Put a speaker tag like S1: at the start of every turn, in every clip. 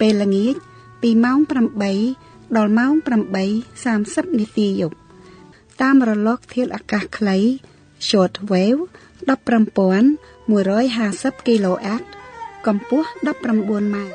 S1: ពេលល្ងាចពីម៉ោង8ដល់ម៉ោង8:30នាទីយប់តាមរលកធាតុអាកាសខ្លី short wave 15150 kHz កម្ពស់19ម៉ែត្រ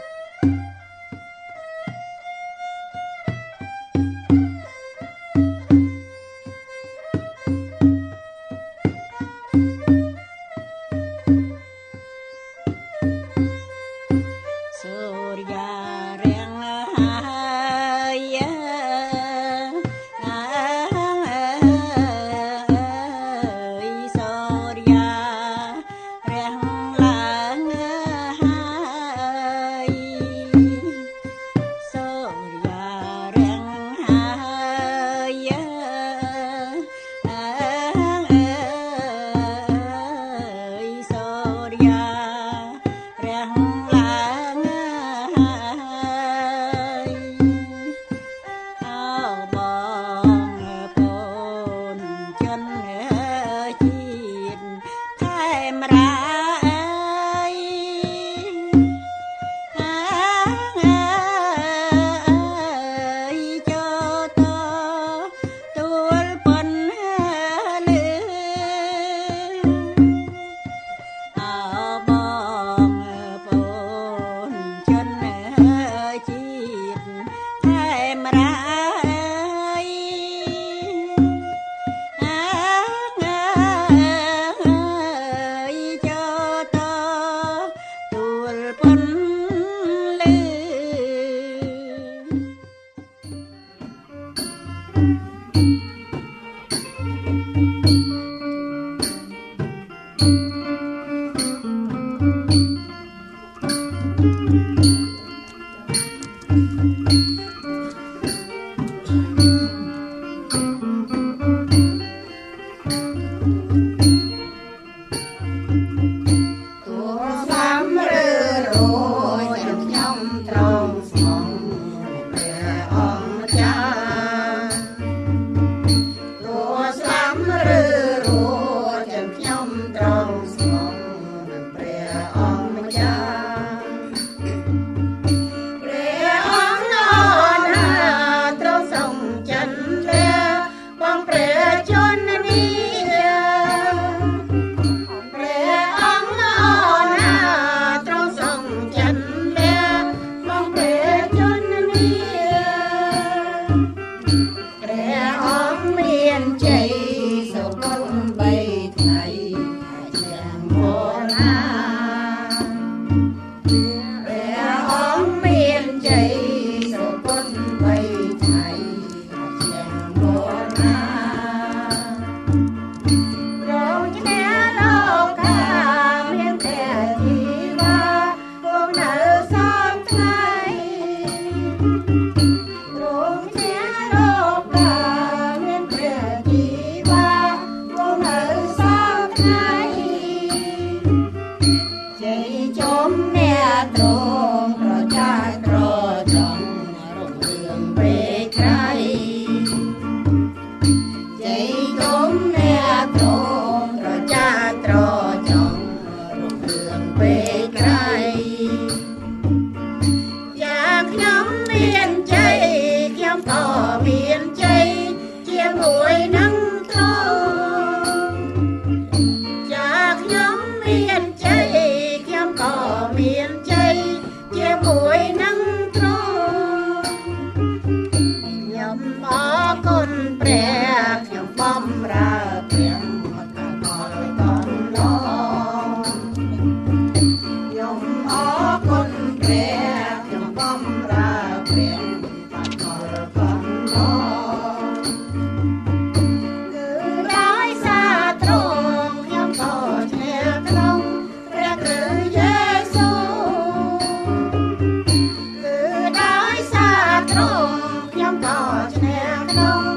S2: thought you never know.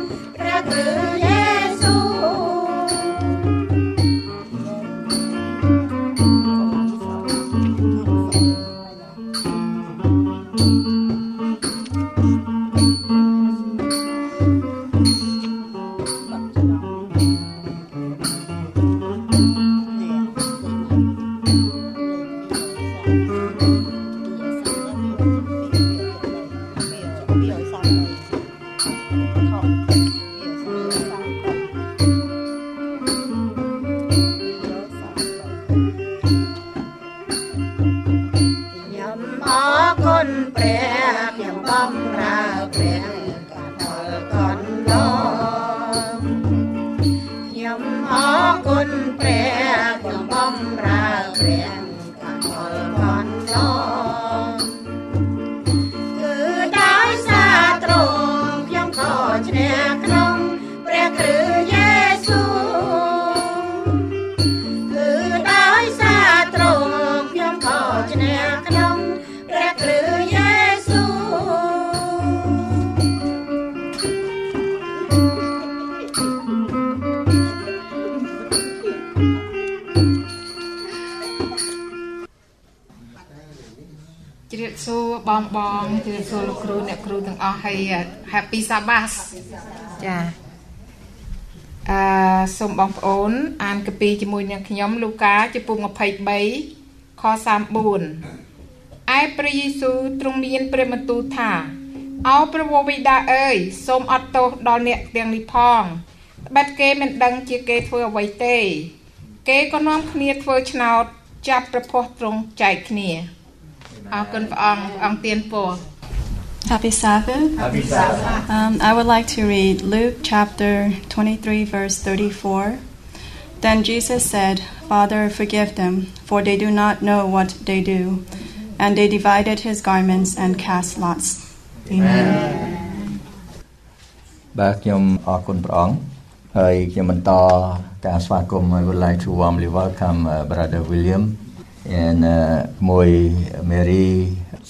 S2: ខ្ញុំ
S3: បងជ្រាបសួរលោកគ្រូអ្នកគ្រូទាំងអស់ហើយ Happy Sabbath ចាអឺសូមបងប្អូន អានកាពីជាមួយនឹងខ្ញុំលូកាចំពុក23ខ34ឯព្រះយេស៊ូវទ្រង់មានព្រះបន្ទូលថាអោព្រះវរបិតាអើយសូមអត់ទោសដល់អ្នកទាំងនេះផងត្បិតគេមិនដឹងជាគេធ្វើអ្វីទេ គេក៏នាំគ្នាធ្វើឆ្នោតចាប់ប្រភពទ្រង់ចែកគ្នាអរគុណព្រះអង្គព្រះអង្គទានពរ
S4: Happy Sabbath. Happy Sabbath. Um, I would like to read Luke chapter 23, verse 34. Then Jesus said, Father, forgive them, for they do not know what they do. And they divided his garments and cast lots. Amen.
S5: បាទខ្ញុំអរគុណព្រះអង្គហើយខ្ញុំបន្តការស្វាគមន៍ I would like to warmly welcome uh, brother William and uh, មួយ Mary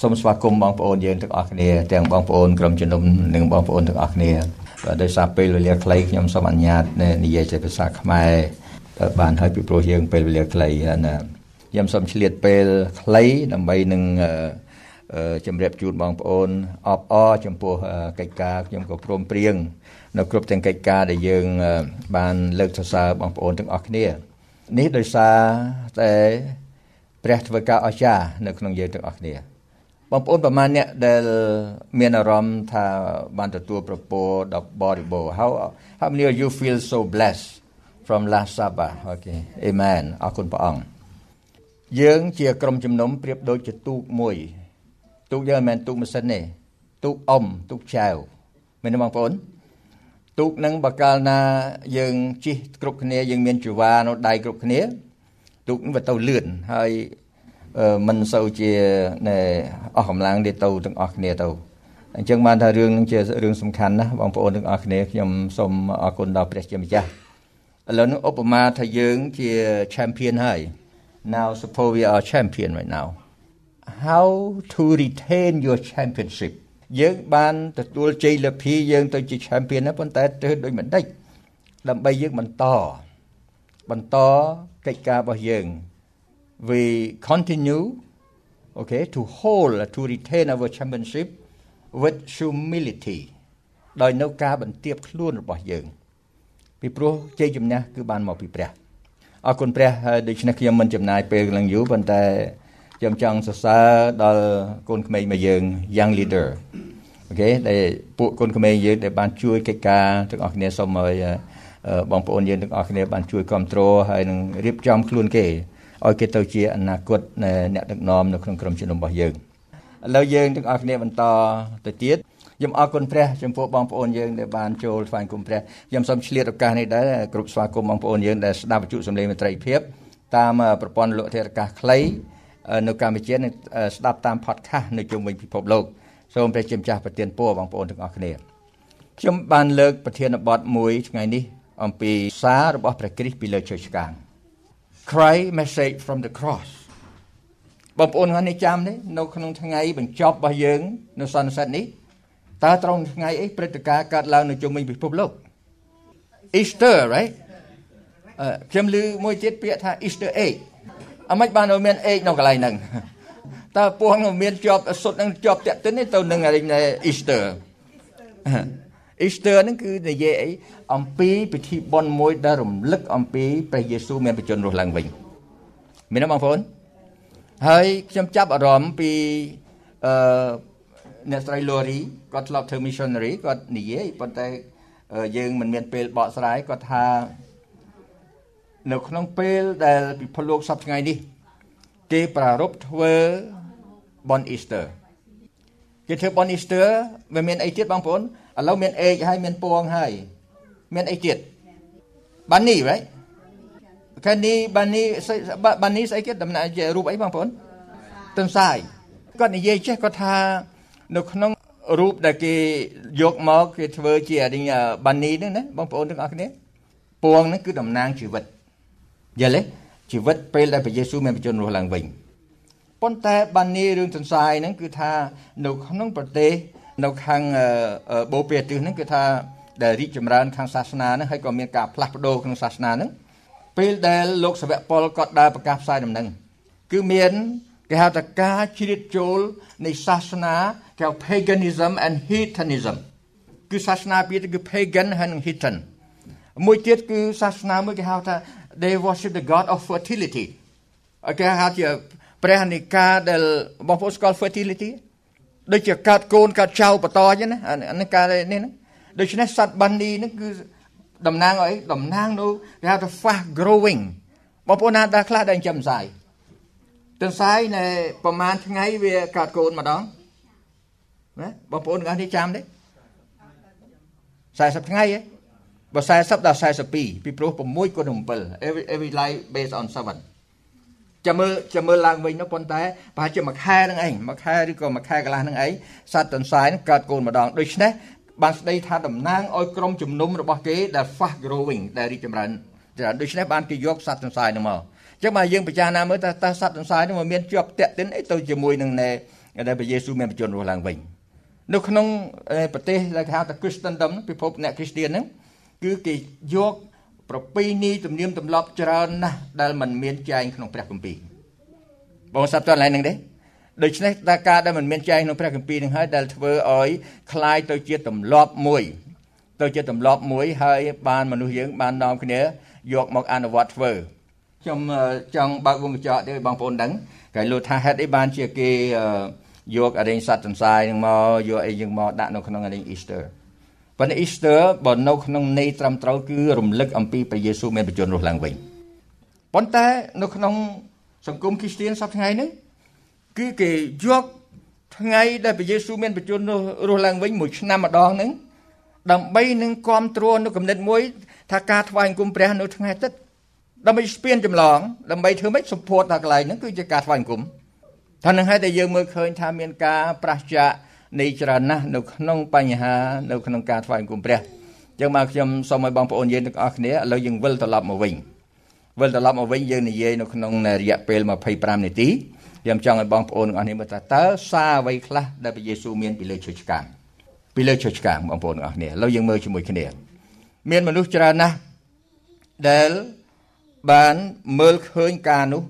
S5: សូមស្វាគមន៍បងប្អូនយើងទាំងអស់គ្នាទាំងបងប្អូនក្រុមជំនុំនិងបងប្អូនទាំងអស់គ្នាបាទដោយសារពេលវេលាខ្លីខ្ញុំសូមអនុញ្ញាតនិយាយជាភាសាខ្មែរបានហើយពីព្រោះយើងពេលវេលាខ្លីណាខ្ញុំសូមឆ្លៀតពេលខ្លីដើម្បីនឹងអឺអឺជំរាបជូនបងប្អូនអបអរចំពោះអឺកិច្ចការខ្ញុំក៏ព្រមព្រៀងនៅគ្រប់ទាំងកិច្ចការដែលយើងអឺបានលើកសរសើរបងប្អូនទាំងអស់គ្នានេះដោយសារតែព្រះធ្វើការអស្ចារ្យនៅក្នុងយើងទាំងអស់គ្នា បងប្អូនប្រមាណអ្នកដែលមានអារម្មណ៍ថាបានទទួលប្រពោដល់បរិបូរណ៍ how how many of you feel so blessed from last sabbath okay amen អរគុណព្រះអង្គយើងជាក្រុមជំនុំប្រៀបដូចជាទូកមួយ ទូកយើងមិនមែនទូកម៉ាស៊ីនទេទូកអុំទូកចែវមែនទេបងប្អូនទូកនឹងបកាលណាយើងជិះគ្រប់គ្នាយើងមានជីវ៉ានៅដៃគ្រប់គ្នាទូកនឹងវាទៅលឿនហើយអឺ មិនសូវជាណែអស់កម្លាំងទេទៅទាំងអស់គ្នាទៅអញ្ចឹងបានថារឿងនឹងជារឿងសំខាន់ណាស់បងប្អូនទាំងអស់គ្នាខ្ញុំសូមអរគុណដល់ព្រះជាម្ចាស់ឥឡូវនេះឧបមាថាយើងជា champion ហើយ now suppose we are champion right now how to retain your championship យើងបានទទួលជ័យលាភីយើងទៅជា champion ណាប៉ុន្តែទៅដូចមិនដេចដើម្បីយើងបន្តបន្តកិច្ចការរបស់យើង we continue okay to hold to retain our championship with humility ដោយនៅការបន្ទាបខ្លួនរបស់យើង ពីព្រោះជ័យជំនះគឺបានមកពីព្រះអរគុណព្រះហើយដូច្នេះខ្ញុំមិនចំណាយពេលឡើងយូរប៉ុន្តែខ្ញុំចង់សរសើរដល់កូនក្មេងមកយើង young leader អូខេដែលពួកកូនក្មេងយើងដែលបានជួយកិច្ចការទាំងអស់គ្នាសូមឲ្យអឺបងប្អូនយើងទាំងអស់គ្នាបានជួយគ្រប់គ្រងហើយនឹងរៀបចំខ្លួនគេ ឲ្យគេទៅជាអនាគតនៃអ្នកដឹកនាំនៅក្នុងក្រុមជំនុំរបស់យើងឥឡូវយើងទាំងអស់គ្នាបន្តទៅទៀតខ្ញុំអរគុណព្រះចំពោះបងប្អូនយើងដែលបានចូលថ្វាយគុំព្រះខ្ញុំសូមឆ្លៀតឱកាសនេះដែរគ្រប់ស្វាគមន៍បងប្អូនយើងដែលស្ដាប់វិទ្យុសំឡេងមេត្រីភាពតាមប្រព័ន្ធលោកធារកាសខ្លីនៅកម្ពុជានិងស្ដាប់តាម podcast នៅជុំវិញពិភពលោកសូមព្រះជាម្ចាស់ប្រទានពរបងប្អូនទាំងអស់គ្នាខ្ញុំបានលើកប្រធានបទមួយថ្ងៃនេះអំពីសាររបស់ព្រះគ្រីស្ទពីលើឈើឆ្កាង Cry message from the cross បងប្អូនហ្នឹងនេះចាំទេនៅក្នុងថ្ងៃបញ្ចប់របស់យើង នៅសន្និសីទនេះតើត្រង់ថ្ងៃអីព្រឹត្តិការណ៍កើតឡើងនៅជុំវិញពិភពលោក Easter right អឺខ្ញុំឮមួយទៀតពាក្យថា Easter egg អមិនបានមាន egg នៅកន្លែងហ្នឹងតើពស់នឹងមានជាប់សុទ្ធនឹងជាប់តាក់ទិនទេទៅនឹង Easter Easter ហ្នឹងគឺនិយាយអីអំពីពិធីបុណ្យមួយដែលរំលឹកអំពីព្រះយេស៊ូវមានបញ្ជនរស់ឡើងវិញមានទេបងប្អូនហើយខ្ញុំចាប់អារម្មណ៍ពីអឺអ្នកស្រី Lori គាត់ធ្លាប់ធ្វើ missionary គាត់និយាយប៉ុន្តែយើងមិនមានពេលបកស្រាយគាត់ថានៅក្នុងពេលដែលពិភពលោកសពថ្ងៃនេះ គេប្រារព្ធធ្វើបុណ្យ Easter គេធ្វើបុណ្យ Easter វាមានអីទៀតបងប្អូន ឥឡូវមានអេកហើយមានពងហើយមានអីទៀតបាននេះ right កានេះបាននេះបាននេះស្អីគេដំណាក់ជារូបអីបងប្អូនទន្សាយគាត់និយាយចេះគាត់ថានៅក្នុងរូបដែលគេយកមកគេធ្វើជាបាននេះហ្នឹងណាបងប្អូនទាំងអស់គ្នាពងហ្នឹងគឺតំណាងជីវិតយល់ទេជីវិតពេលដែលព្រះយេស៊ូវមានបញ្ជនរស់ឡើងវិញប៉ុន្តែបាននេះរឿងទន្សាយហ្នឹងគឺថានៅក្នុងប្រទេស នៅខាងបូព៌ាទិសហ្នឹងគឺថាដែលរីកចម្រើនខាងសាសនាហ្នឹងហើយក៏មានការផ្លាស់ប្ដូរក្នុងសាសនាហ្នឹងពេលដែលលោកសាវកប៉ុលគាត់ដើរប្រកាសផ្សាយដំណឹងគឺមានគេហៅថាការជ្រៀតចូលនៃសាសនាគេហៅ paganism and heathenism គឺសាសនាពីរគឺ pagan ហើយនិង heathen មួយទៀតគឺសាសនាមួយគេហៅថា they worship the god of fertility គេហៅជាព្រះនិកាដែលបងប្អូនស្គាល់ fertility ដូចជាកើតកូនកើតចៅបន្តអញ្ចឹងណាអានេះការនេះណាដូច្នេះសត្វបាននីនេះគឺតំណាងអីតំណាងនៅគេហៅថា fast growing បងប្អូនណាដែលខ្លះដែលចិញ្ចឹមសាយទន្សាយនៅប្រហែលថ្ងៃវាកើតកូនម្ដងណាបងប្អូនទាំងអស់នេះចាំទេ40ថ្ងៃហ៎បើ40ដល់42ពីព្រោះ6គុណ7 every every life based on 7 ចាំមើលចាំមើលឡើងវិញនោះប៉ុន្តែប្រហែលជាមួយខែហ្នឹងឯងមួយខែឬក៏មួយខែកន្លះហ្នឹងឯងសត្វទន្សាយហ្នឹងកើតកូនម្ដងដូច្នេះបានស្ដីថាតំណាងឲ្យក្រុមជំនុំរបស់គេដែល fast growing ដែលរីកចម្រើនច្រើនដូច្នេះបានគេយកសត្វទន្សាយហ្នឹងមកចឹងបើយើងពិចារណាមើលតើតើសត្វទន្សាយនោះមានជាប់តាក់ទិនអីទៅជាមួយនឹងដែលព្រះយេស៊ូវមានបញ្ជូនរស់ឡើងវិញនៅក្នុងប្រទេសដែលគេហៅថា Christendom ពិភពអ្នក Christian ហ្នឹងគឺគេយក ប្រពៃណីទំនៀមទម្លាប់ច្រើនណាស់ដែលมันមានចែងក្នុងព្រះគម្ពីរបងសាប់តើកន្លែងហ្នឹងទេដូច្នេះតើការដែលมันមានចែងក្នុងព្រះគម្ពីរនឹងហើយដែលធ្វើឲ្យคล้ายទៅជាទម្លាប់មួយ ទៅជាទម្លាប់មួយហើយបានមនុស្សយើងបាននាំគ្នាយកមកអនុវត្តធ្វើខ្ញុំចង់បើកវងកញ្ចក់ទៅឲ្យបងប្អូនដឹងគេលោកថាហេតុអីបានជាគេយកអរិញសត្វទន្សាយនឹងមកយកអីយើងមកដាក់នៅក្នុងអរិញ Easter ប៉ុន្តែ Easter បើនៅក្នុងន័យត្រឹមត្រូវគឺរំលឹកអំពីព្រះយេស៊ូវមានបញ្ជូនរស់ឡើងវិញប៉ុន្តែនៅក្នុងសង្គមគ្រីស្ទានសប្តាហ៍ថ្ងៃនេះគឺគេយកថ្ងៃដែលព្រះយេស៊ូវមានបញ្ជូនរស់ឡើងវិញមួយឆ្នាំម្ដងហ្នឹងដើម្បីនឹងគ្រប់គ្រងនៅគំនិតមួយថាការថ្វាយអង្គមព្រះនៅថ្ងៃអាទិត្យដើម្បីស្ពានចម្លងដើម្បីធ្វើម៉េចសម្ពោធថាកន្លែងហ្នឹងគឺជាការថ្វាយអង្គមថានឹងហើយតែយើងមើលឃើញថាមានការប្រះចាក នៃច្រើនណាស់នៅក្នុងបញ្ហានៅក្នុងការថ្វាយអង្គមព្រះអញ្ចឹងមកខ្ញុំសូមឲ្យបងប្អូនយើងទាំងអស់គ្នាឥឡូវយើងវិលត្រឡប់មកវិញវិលត្រឡប់មកវិញយើងនិយាយនៅក្នុងរយៈពេល25នាទីខ្ញុំចង់ឲ្យបងប្អូនទាំងអស់គ្នាមើលថាតើសារអ្វីខ្លះដែលព្រះយេស៊ូវមានពីលើឈើឆ្កាងពីលើឈើឆ្កាងបងប្អូនទាំងអស់គ្នាឥឡូវយើងមើលជាមួយគ្នា មានមនុស្សច្រើនណាស់ដែលបានមើលឃើញការនោះ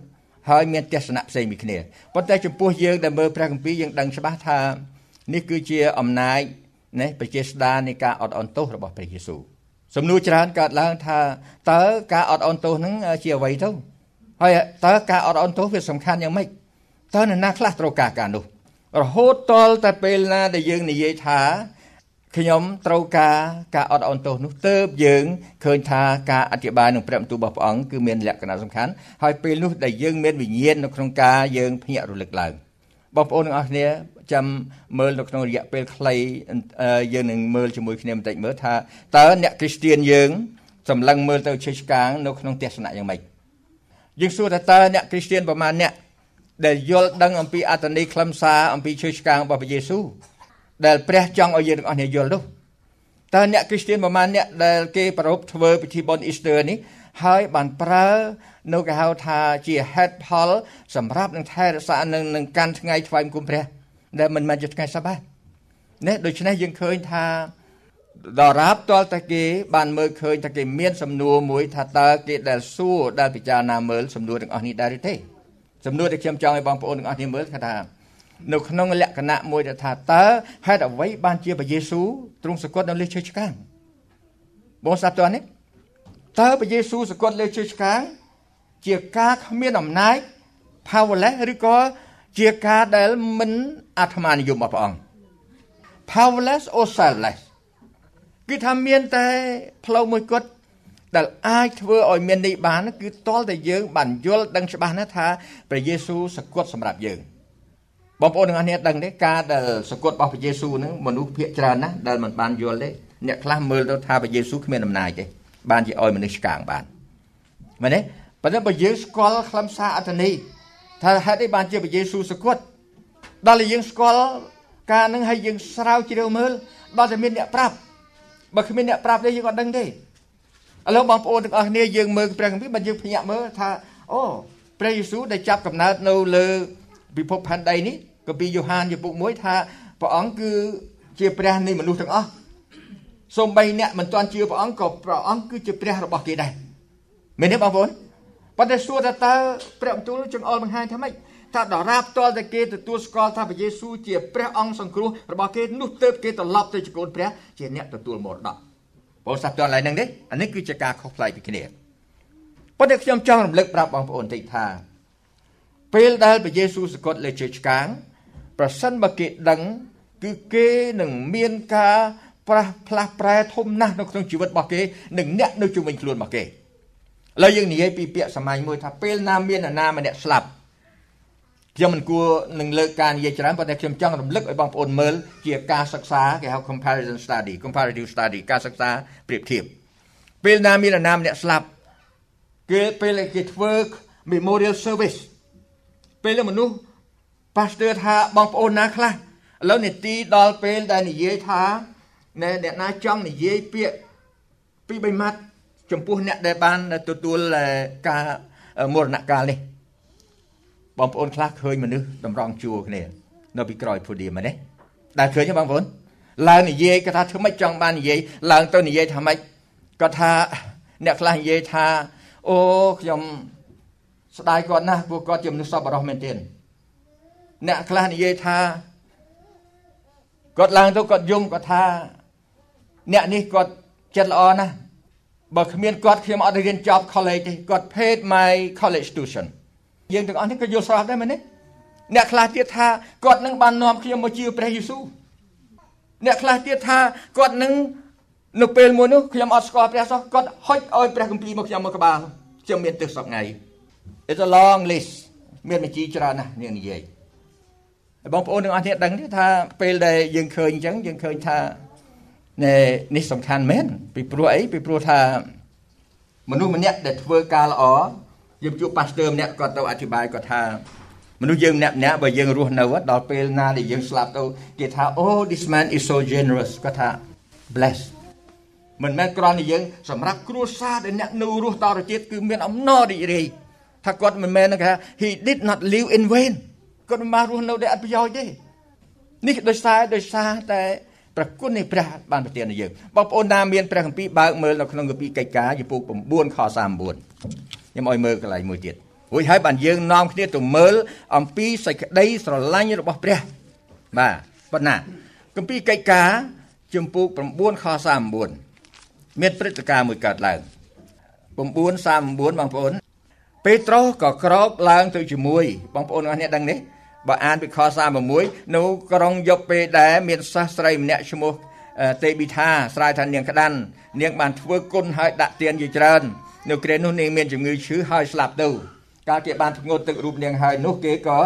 S5: ហើយមានទស្សនៈផ្សេងពីគ្នាប៉ុន្តែចំពោះយើងដែលមើលព្រះគម្ពីរយើងដឹងច្បាស់ថា នេះគឺជាអំណាចណាប្រជាស្ដារនៃការអត់អន់ទោសរបស់ព្រះយេស៊ូវសំណួរច្រើនកើតឡើងថាតើការអត់អន់ទោសហ្នឹងជាអ្វីទៅហើយតើការអត់អន់ទោសវាសំខាន់យ៉ាងម៉េចតើនរណាខ្លះត្រូវការការនោះរហូតតលតែពេលណាដែលយើងនិយាយថាខ្ញុំត្រូវការការអត់អន់ទោសនោះទៅយើងឃើញថាការអធិប្បាយនឹងព្រះបន្ទូលរបស់ព្រះអង្គគឺមានលក្ខណៈសំខាន់ហើយពេលនោះដែលយើងមានវិញ្ញាណនៅក្នុងការយើងភ្ញាក់រលឹកឡើង បងប្អូនទាំងអស់គ្នាចាំមើលនៅក្នុងរយៈពេលខ្លីយើងនឹងមើលជាមួយគ្នាបន្តិចមើលថាតើអ្នកគ្រីស្ទៀនយើងសម្លឹងមើលទៅឈើឆ្កាងនៅក្នុងទស្សនៈយ៉ាងម៉េចយើងសួរថាតើអ្នកគ្រីស្ទៀនប្រមាណអ្នកដែលយល់ដឹងអំពីអត្តន័យខ្លឹមសារអំពីឈើឆ្កាងរបស់ព្រះយេស៊ូវដែលព្រះចង់ឲ្យយើងទាំងអស់គ្នាយល់នោះតើអ្នកគ្រីស្ទានប្រមាណអ្នកដែលគេប្រពធ្វើពិធីបុណ្យអ៊ីស្ទ័រនេះហើយបានប្រើ នៅគេហៅថាជាហេតុផលសម្រាប់នឹងថែរក្សានឹងនឹងកាន់ថ្ងៃថ្វាយបង្គំព្រះដែលមិនមែនជាថ្ងៃសបានេះដូច្នេះយើងឃើញថាដរាបតលតែគេបានមើលឃើញថាគេមានសំណួរមួយថាតើគេដែលសួរដែលពិចារណាមើលសំណួរទាំងអស់នេះដែរទេសំណួរដែលខ្ញុំចង់ឲ្យបងប្អូនទាំងអស់គ្នាមើលថានៅក្នុងលក្ខណៈមួយដែលថាតើហេតុអ្វីបានជាព្រះយេស៊ូវទ្រង់សគត់នៅលើឈើឆ្កាងបងស្ដាប់តើនេះតើព្រះយេស៊ូវសគត់លើឈើឆ្កាង ជាការគ្មានអំណាច powerless ឬក៏ជាការដែលមិនអាត្មានិយមរបស់ព្រះអង្គ powerless or selfless គឺថាមានតែផ្លូវមួយគត់ដែលអាចធ្វើឲ្យមាននេះបានគឺតលតែយើងបានយល់ដឹងច្បាស់ណាស់ថាព្រះយេស៊ូវសគត់សម្រាប់យើងបងប្អូនទាំងអស់គ្នាដឹងទេការដែលសគត់របស់ព្រះយេស៊ូវនឹងមនុស្សភាគច្រើនណាស់ដែលមិនបានយល់ទេអ្នកខ្លះមើលទៅថាព្រះយេស៊ូវគ្មានអំណាចទេបានជាឲ្យមនុស្សឆ្កាងបានមែនទេ ប៉ុន្តែបើយើងស្គាល់ខ្លឹមសារអត្ថន័យថាហេតុអីបានជាព្រះយេស៊ូវសគត់ដល់តែយើងស្គាល់ការនឹងហើយយើងស្រាវជ្រាវមើលដល់តែមានអ្នកប្រាប់បើគ្មានអ្នកប្រាប់ទេយើងអត់ដឹងទេឥឡូវបងប្អូនទាំងអស់គ្នាយើងមើលព្រះគម្ពីរបើយើងភ្ញាក់មើលថាអូព្រះយេស៊ូវដែលចាប់កំណើតនៅលើពិភពផែនដីនេះគម្ពីរយ៉ូហានជំពូក1ថាព្រះអង្គគឺជាព្រះនៃមនុស្សទាំងអស់សូម្បីអ្នកមិនទាន់ជឿព្រះអង្គក៏ព្រះអង្គគឺជាព្រះរបស់គេដែរមែនទេបងប្អូន ប៉ុន្តែសួរថាតើព្រះបន្ទូលចង្អុលបង្ហាញថាម៉េចថាដរាបតលតែគេទទួលស្គាល់ថាព្រះយេស៊ូវជាព្រះអង្គសង្គ្រោះរបស់គេនោះទៅគេត្រឡប់ទៅជាកូនព្រះជាអ្នកទទួលមរតកបងសាប់តលឡើយហ្នឹងទេអានេះគឺជាការខុសប្លែកពីគ្នាប៉ុន្តែខ្ញុំចង់រំលឹកប្រាប់បងប្អូនតិចថា ពេលដែលព្រះយេស៊ូវសគត់លើជើងឆ្កាងប្រសិនបើគេដឹងគឺគេនឹងមានការប្រះផ្លាស់ប្រែធំណាស់នៅក្នុងជីវិតរបស់គេនិងអ្នកនៅជុំវិញខ្លួនរបស់គេ ឥឡូវយើងនិយាយពីពាក្យសាមញ្ញមួយថាពេលណាមានអាណាម្នាក់ស្លាប់ខ្ញុំមិនគួរនឹងលើកការនិយាយច្រើនប៉ុន្តែខ្ញុំចង់រំលឹកឲ្យបងប្អូនមើលជាការសិក្សាគេហៅ comparison study comparative study ការសិក្សាប្រៀបធៀបពេលណាមានអាណាម្នាក់ស្លាប់គេពេលគេធ្វើ memorial service ពេលមនុស្សប៉ាស្ទ័រថាបងប្អូនណាខ្លះឥឡូវនេតិដល់ពេលដែលនិយាយថាណែអ្នកណាចង់និយាយពាក្យពីបីម៉ាត់ ចំពោះអ្នកដែលបានទទួលការមរណកាលនេះបងប្អូនខ្លះឃើញមនុស្សតម្រង់ជួរគ្នា នៅពីក្រោយភូឌៀមហ្នឹងដែលឃើញទេបងប្អូនឡើងនិយាយគាត់ថាធ្វើម៉េចចង់បាននិយាយឡើងទៅនិយាយថាម៉េចគាត់ថាអ្នកខ្លះនិយាយថាអូខ្ញុំស្ដាយគាត់ណាស់ព្រោះគាត់ជាមនុស្សសប្បុរសមែនទែនអ្នកខ្លះនិយាយថាគាត់ឡើងទៅគាត់យំគាត់ថា អ្នកនេះគាត់ចិត្តល្អណាស់ បើគ្មានគាត់ខ្ញុំអត់រៀនចប់ college ទេគាត់ paid my college tuition យើងទាំងអស់នេះក៏យល់ស្របដែរមែនទេអ្នកខ្លះទៀតថាគាត់នឹងបាននាំខ្ញុំមកជឿព្រះយេស៊ូវអ្នកខ្លះទៀតថាគាត់នឹងនៅពេលមួយនោះខ្ញុំអត់ស្គាល់ព្រះសោះគាត់ហុចឲ្យព្រះគម្ពីរមកខ្ញុំមកក្បាលខ្ញុំមានទិសសពថ្ងៃ It's a long list មានបញ្ជីច្រើនណាស់នាងនិយាយបងប្អូនទាំងអស់គ្នាដឹងទេថាពេលដែលយើងឃើញអញ្ចឹងយើងឃើញថា នេះសំខាន់មែនពីព្រោះអីពីព្រោះថាមនុស្សម្នាក់ដែលធ្វើការល្អយើងជួបប៉ាស្ទ័រម្នាក់គាត់ទៅអធិប្បាយគាត់ថាមនុស្សយើងម្នាក់ម្នាក់បើយើងរស់នៅដល់ពេលណាដែលយើងស្លាប់ទៅគេថា oh this man is so generous គាត់ថា blessed មិនមែនគ្រាន់តែយើងសម្រាប់គ្រួសារដែលអ្នកនៅរស់តទៅទៀតគឺមានអំណររីករាយថាគាត់មិនមែនគេថា he did not live in vain គាត់មិនបានរស់នៅដោយអត់ប្រយោជន៍ទេនេះដោយសារដោយសារតែ ប្រគុណនៃព្រះបានប្រទានដល់យើងបងប្អូនណាមានព្រះគម្ពីរបើកមើលនៅក្នុងគម្ពីរកិច្ចការជំពូក9ខ39ខ្ញុំឲ្យមើលកន្លែងមួយទៀតរួចហើយបានយើងនាំគ្នាទៅមើលអំពីសេចក្តីស្រឡាញ់របស់ព្រះបាទប៉ុណ្ណាគម្ពីរកិច្ចការជំពូក9ខ39មានព្រឹត្តិការណ៍មួយកើតឡើង9:39បងប្អូន ពេត្រុសក៏ក្រោកឡើងទៅជាមួយបងប្អូនអរអ្នកដឹងនេះ បើអានពីខ36នៅក្រុងយប់ពេលដែរមានសិស្សស្រីម្នាក់ឈ្មោះទេប៊ីថាស្រែកថានាងក្តាន់នាងបានធ្វើគុណហើយដាក់ទានជាច្រើន នៅគ្រានោះនាងមានជំងឺឈឺហើយស្លាប់ទៅកាលគេបានធ្ងន់ទឹករូបនាងហើយនោះគេក៏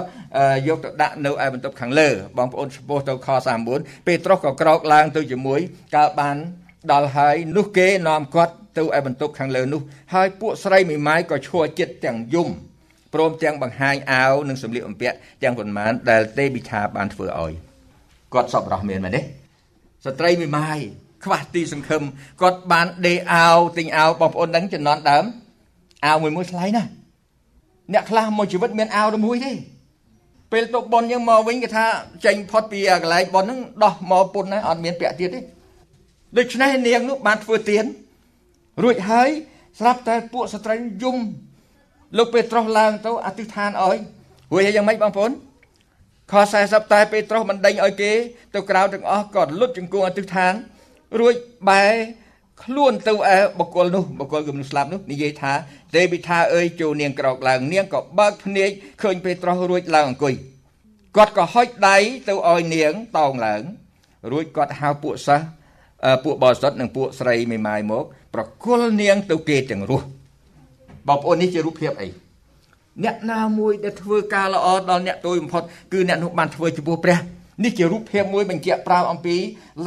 S5: យកទៅដាក់នៅឯបន្ទប់ខាងលើបងប្អូនឆ្ពោះទៅខ39ពេលត្រុសក៏ក្រោកឡើងទៅជាមួយកាលបានដល់ហើយនោះគេនាំគាត់ទៅឯបន្ទប់ខាងលើនោះហើយពួកស្រីមីម៉ាយក៏ឈួរចិត្តទាំងយំ ព្រមទាំងបង្ហាញអាវនិងសម្លៀកបំពាក់ទាំងប៉ុន្មានដែលទេប៊ីថាបានធ្វើឲ្យគាត់សប្បុរសមានមែនទេស្ត្រីមីម៉ាយខ្វះទីសង្ឃឹមគាត់បានដេកអាវទិញអាវបងប្អូនដឹងចំណន់ដើមអាវមួយមួយថ្លៃណាស់អ្នកខ្លះមួយជីវិតមានអាវតែមួយទេពេលទៅប៉ុនយើងមកវិញគេថាចេញផុតពីកន្លែងប៉ុនហ្នឹងដោះមកពុនណាអត់មានពាក់ទៀតទេដូច្នេះនាងនោះបានធ្វើទៀនរួចហើយស្រាប់តែពួកស្ត្រីយំ លោកពេត្រុសឡើងទៅអធិដ្ឋានឲ្យរួចហើយយ៉ាងម៉េចបងប្អូនខ40តែពេត្រុសមិនដេញឲ្យគេទៅក្រៅទាំងអស់ក៏លុតជង្គង់អធិដ្ឋាន រួចបែរខ្លួនទៅឯបកគលនោះបកគលគឺមនុស្សស្លាប់នោះនិយាយថាទេវិថាអើយចូលនាងក្រោកឡើងនាងក៏បើកភ្នែកឃើញពេត្រុសរួចឡើងអង្គុយគាត់ក៏ហុចដៃទៅឲ្យនាងតោងឡើង រួចគាត់ហៅពួកសិស្សពួកបរិសុទ្ធនិងពួកស្រីមេម៉ាយមក ប្រគល់នាងទៅគេទាំងរស់ បងប្អូននេះជារូបភាពអីអ្នកណាមួយដែលធ្វើការល្អដល់អ្នកទួយបំផុតគឺអ្នកនោះបានធ្វើចំពោះព្រះនេះជារូបភាពមួយបញ្ជាក់ប្រាប់អំពី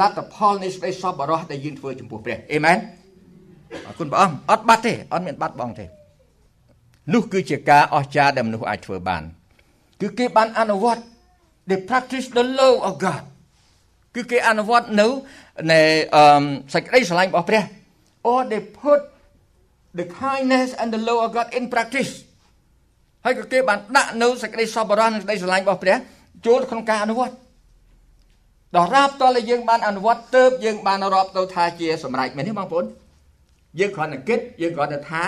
S5: លទ្ធផលនៃសេចក្តីសប្បុរសដែលយើងធ្វើចំពោះព្រះអេមែនអរគុណព្រះអង្គអត់បាត់ទេអត់មានបាត់បង់ទេនោះគឺជាការអស្ចារ្យដែលមនុស្សអាចធ្វើបាន គឺគេបានអនុវត្ត they practice the law of God គឺគេអនុវត្តនៅនៃអឺសេចក្តីស្រឡាញ់របស់ព្រះ or they put the kindness and the law of God in practice ហើយក៏គេបានដាក់នៅសេចក្តីសប្បុរសនិងសេចក្តីស្រឡាញ់របស់ព្រះចូលក្នុងការអនុវត្តដល់រាប់តតែយើងបានអនុវត្តទៅយើងបានរាប់ទៅថាជាសម្រេចមែនទេបងប្អូនយើងគ្រាន់តែគិតយើងគ្រាន់តែថា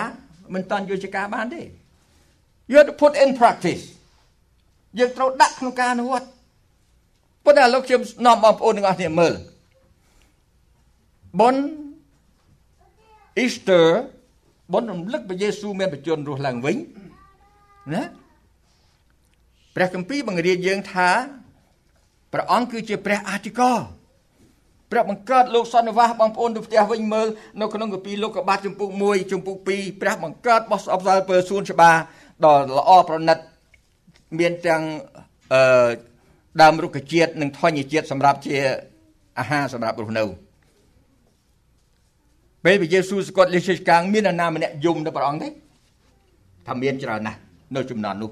S5: មិនតាន់យកជាការបានទេ you have to put in practice យើងត្រូវដាក់ក្នុងការអនុវត្តប៉ុន្តែលោកខ្ញុំនាំបងប្អូនទាំងអស់គ្នាមើលបុណ្យ Easter បុណ្យរំលឹកព្រះយេស៊ូវមានបញ្ជនរស់ឡើងវិញណាព្រះគម្ពីរបង្រៀនយើងថាព្រះអង្គគឺជាព្រះអាទិករព្រះបង្កើតលោកសន្និវាសបងប្អូនទៅផ្ទះវិញមើលនៅក្នុងកាពីលោកកបាត់ចំពុក1ចំពុក2ព្រះបង្កើតបោះស្អប់សាលពើសួនច្បារដ៏ល្អប្រណិតមានទាំងអឺដើមរុក្ខជាតិនិងធញ្ញជាតិសម្រាប់ជាអាហារសម្រាប់រស់នៅ ពេលព្រះយេស៊ូវសគាត់លេខកាងមានអាណាម្នាក់យំដល់ព្រះអង្គទេថាមានច្រើនណាស់នៅចំនួននោះ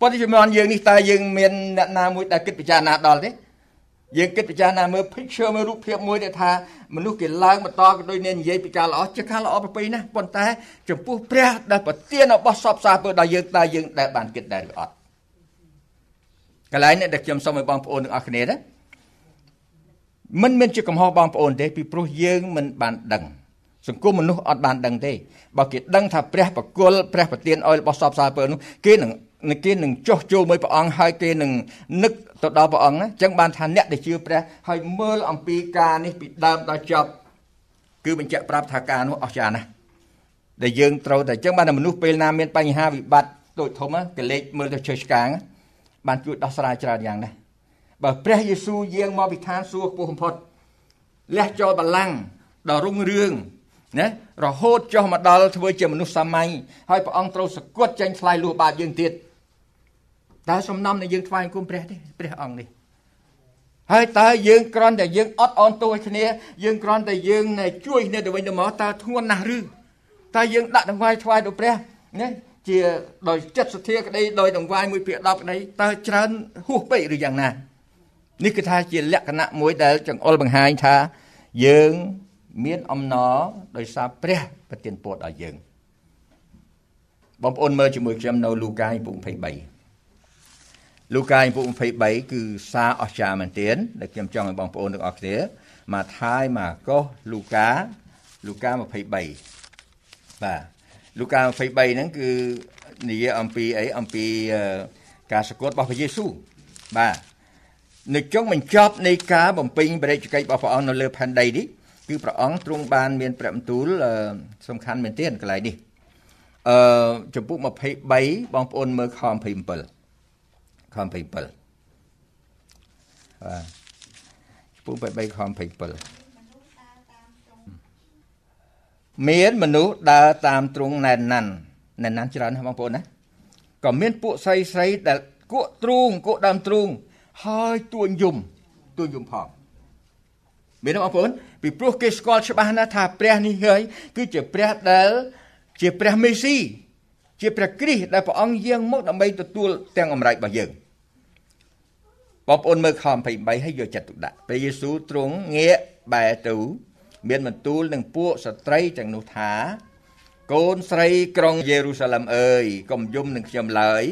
S5: ប៉ុន្តែចំនួនយើងនេះតើយើងមានអ្នកណាមួយដែលគិតពិចារណាដល់ទេយើងគិតពិចារណាមើល picture មើលរូបភាពមួយដែលថាមនុស្សគេឡើងបន្តក៏ដូចអ្នកនិយាយពីការល្អជាការល្អប្រពៃណាស់ប៉ុន្តែចំពោះព្រះដែលប្រទានរបស់សពសាពើដល់យើងតើយើងដែលបានគិតដែរឬអត់កន្លែងនេះដែលខ្ញុំសូមឲ្យបងប្អូនទាំងអស់គ្នាណាមិនមែនជាកំហុសបងប្អូនទេពីព្រោះយើងមិនបានដឹង សង្គមមនុស្សអត់បានដឹងទេបើគេដឹងថាព្រះបកុលព្រះប្រទានអោយរបស់សពសាពើនោះគេនឹងគេនឹងចោះចូលមួយព្រះអង្គហើយគេនឹងនឹកទៅដល់ព្រះអង្គអញ្ចឹងបានថាអ្នកដែលជឿព្រះហើយមើលអំពីការនេះពីដើមដល់ចប់គឺបញ្ជាក់ប្រាប់ថាការនោះអស្ចារ្យណាស់ដែលយើងត្រូវតែអញ្ចឹងបានមនុស្សពេលណាមានបញ្ហាវិបត្តិដូចធំកលេចមើលទៅជើឆ្កាងបានជួយដោះស្រាយច្រើនយ៉ាងណាស់បើព្រះយេស៊ូវយាងមកពីឋានសួគ៌ខ្ពស់បំផុតលះចូលបលាំងដល់រុងរឿង ណារហូតចុះមកដល់ធ្វើជាមនុស្សសាមញ្ញហើយព្រះអង្គត្រូវសគត់ចេញឆ្លៃលួសបាបយើងទៀតតើសំណំនៃយើងថ្វាយគុំព្រះទេព្រះអង្គនេះហើយតើយើងគ្រាន់តែយើងអត់អន់ទោសគ្នាយើងគ្រាន់តែយើងជួយគ្នាទៅវិញទៅមកតើធ្ងន់ណាស់ឬតើយើងដាក់ដង្វាយថ្វាយដល់ព្រះណាជាដោយចិត្តសទ្ធាក្តីដោយដង្វាយ1ភាគ10ក្តីតើច្រើនហួសពេកឬយ៉ាងណានេះគឺថាជាលក្ខណៈមួយដែលចង្អុលបង្ហាញថាយើង មានអំណរដោយសារព្រះប្រទានពរដល់យើងបងប្អូនមើលជាមួយខ្ញុំនៅលូកាពុ23លូកាពុ23គឺសារអស្ចារ្យមែនទែនដែលខ្ញុំចង់ឲ្យបងប្អូនទាំងអស់គ្នាមកថាយមកកុសលូកាលូកា23បាទលូកា23ហ្នឹងគឺនិយាយអំពីអីអំពីការសកត់របស់ព្រះយេស៊ូវបាទនៅចុងបញ្ចប់នៃការបំពេញបរិយាកិច្ចរបស់ព្រះអង្គនៅលើផែនដីនេះ គឺព្រះអង្គទ្រង់បានមានព្រះបន្ទូលសំខាន់មែនទែនកន្លែងនេះអឺចំពុក23បងប្អូនមើលខ27ខ27បាទចំពោះ83ខ27មានមនុស្សដើរតាមទ្រង់ណែនណាន់ណែនណាន់ច្រើនណាបងប្អូនណាក៏មានពួកស្រីស្រីដែលគក់ទ្រូងគក់ដើមទ្រូងហើយទួញយំទួញយំផងមានទេបងប្អូន ពីព្រោះគេស្គាល់ច្បាស់ណាស់ថាព្រះនេះហើយគឺជាព្រះដែលជាព្រះមេស៊ីជាព្រះគ្រីស្ទដែលព្រះអង្គយាងមកដើម្បីទទួលទាំងអំណាចរបស់យើងបងប្អូនមើលខ23ហើយយកចិត្តទុកដាក់ព្រះយេស៊ូវទ្រង់ងាកបែរទៅមានបន្ទូលនឹងពួកស្ត្រីទាំងនោះថាកូនស្រីក្រុងយេរូសាឡឹមអើយកុំយំនឹងខ្ញុំឡើយ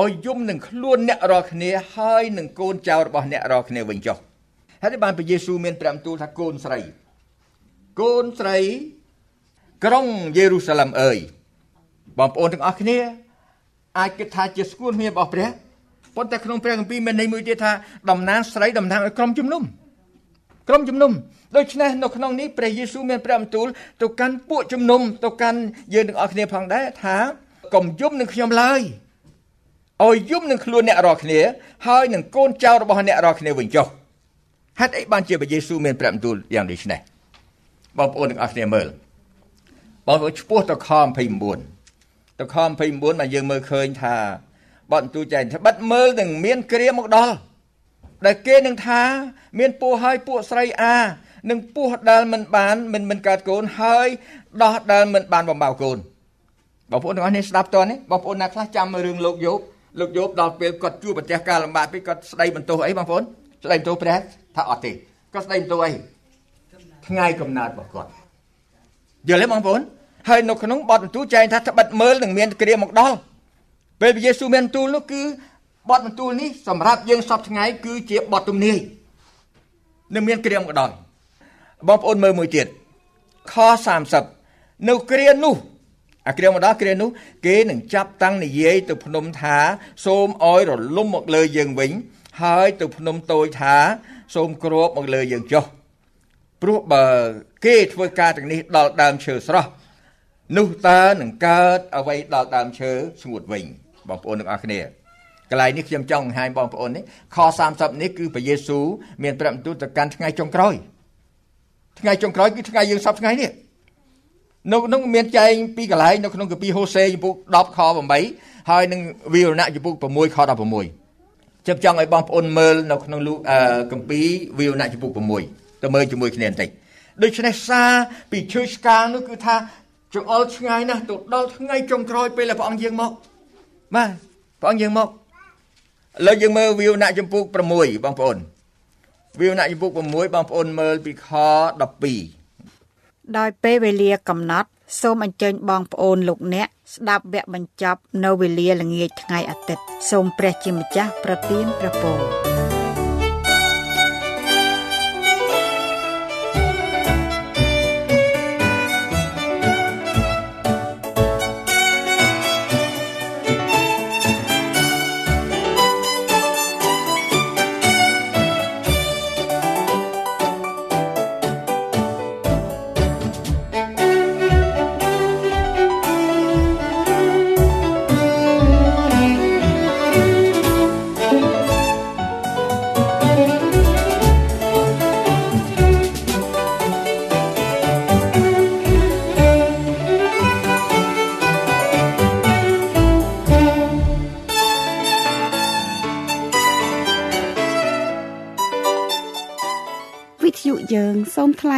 S5: ឲ្យយំនឹងខ្លួនអ្នករាល់គ្នាហើយនឹងកូនចៅរបស់អ្នករាល់គ្នាវិញចុះ ហើយបានព្រះយេស៊ូវមានព្រះបន្ទូលថាកូនស្រី កូនស្រីក្រុងយេរូសាឡឹមអើយបងប្អូនទាំងអស់គ្នាអាចគិតថាជាស្គួនមានរបស់ព្រះប៉ុន្តែក្នុងព្រះគម្ពីរមានន័យមួយទៀតថាតំណាងស្រីតំណាងឲ្យក្រុមជំនុំក្រុមជំនុំដូច្នេះនៅក្នុងនេះព្រះយេស៊ូវមានព្រះបន្ទូលទៅកាន់ពួកជំនុំទៅកាន់យើងទាំងអស់គ្នាផងដែរថាកុំយំនឹងខ្ញុំឡើយឲ្យយំនឹងខ្លួនអ្នករាល់គ្នា ហើយនឹងកូនចៅរបស់អ្នករាល់គ្នាវិញចុះ ហេតុអីបានជាព្រះយេស៊ូវមានព្រះបន្ទូលយ៉ាងដូចនេះបងប្អូនទាំងអស់គ្នាមើលបងប្អូនឈ្មោះទៅខ29ទៅខ29មកយើងមើលឃើញថាបទទូចែងថាបិទមើលនឹងមានគ្រាមកដល់ដែលគេនឹងថា មានពោះហើយពួកស្រីអានិងពោះដែលមិនបានមិនមិនកើតកូនហើយដោះដែលមិនបានបំបៅកូនបងប្អូនទាំងអស់នេះស្ដាប់តើនេះបងប្អូនណាខ្លះចាំរឿងលោកយោបលោកយោបដល់ពេលគាត់ជួបប្រទះការលំបាកពេកគាត់ស្ដីបន្ទោសអីបងប្អូនស្ដីបន្ទោសព្រះ ថាអត់ទេគាត់ស្ដីបន្ទោសអីថ្ងៃកំណើតរបស់គាត់យល់ទេបងប្អូនហើយនៅក្នុងបទបន្ទូលចែងថាត្បិតមើលនឹងមានគ្រាមកដល់ពេលព្រះយេស៊ូវមានបន្ទូលនោះគឺបទបន្ទូលនេះសម្រាប់យើងសពថ្ងៃគឺជាបទទំនាយនឹងមានគ្រាមកដល់បងប្អូនមើលមួយទៀតខ30នៅគ្រានោះអាគ្រាមកដល់គ្រានោះគេនឹងចាប់តាំងនិយាយទៅភ្នំថា សូមអោយរលំមកលើយើងវិញ ហើយទៅភ្នំតូចថា សូមគ្របមកលើយើងចុះព្រោះបើគេធ្វើការទាំងនេះដល់ដើមឈើស្រស់នោះតើនឹងកើតអ្វីដល់ដើមឈើស្ងួតវិញបងប្អូនទាំងអស់គ្នាកន្លែងនេះខ្ញុំចង់បង្ហាញបងប្អូននេះខ30នេះគឺព្រះយេស៊ូវមានព្រះបន្ទូលទៅកាន់ថ្ងៃចុងក្រោយថ្ងៃចុងក្រោយគឺថ្ងៃយើងសពថ្ងៃនេះនៅក្នុងមានចែងពីកន្លែងនៅក្នុងកាពីហូសេចំពុក10ខ8ហើយនឹងវីរណៈចំពុក6ខ16 ខ្ញុំចង់ឲ្យបងប្អូនមើលនៅក្នុងលូកាពីវីរណៈចំពុក6ទៅមើលជាមួយគ្នាបន្តិចដូច្នេះសារពីឈើឆ្កាងនោះគឺថាចង្អុលឆ្ងាយណាស់ទៅដល់ថ្ងៃចុងក្រោយពេលដែលព្រះអង្គយាងមកបាទព្រះអង្គយាងមកឥឡូវយើងមើលវីវណៈចំពុក6បងប្អូនវីវណៈចំពុក6បងប្អូនមើលពីខ
S2: 12ដោយពេលវេលាកំណត់ សូមអញ្ជើញបងប្អូនលោកអ្នកស្ដាប់វគ្គបញ្ចប់នៅវេលាល្ងាចថ្ងៃអាទិត្យសូមព្រះជាម្ចាស់ប្រទានព្រះពរ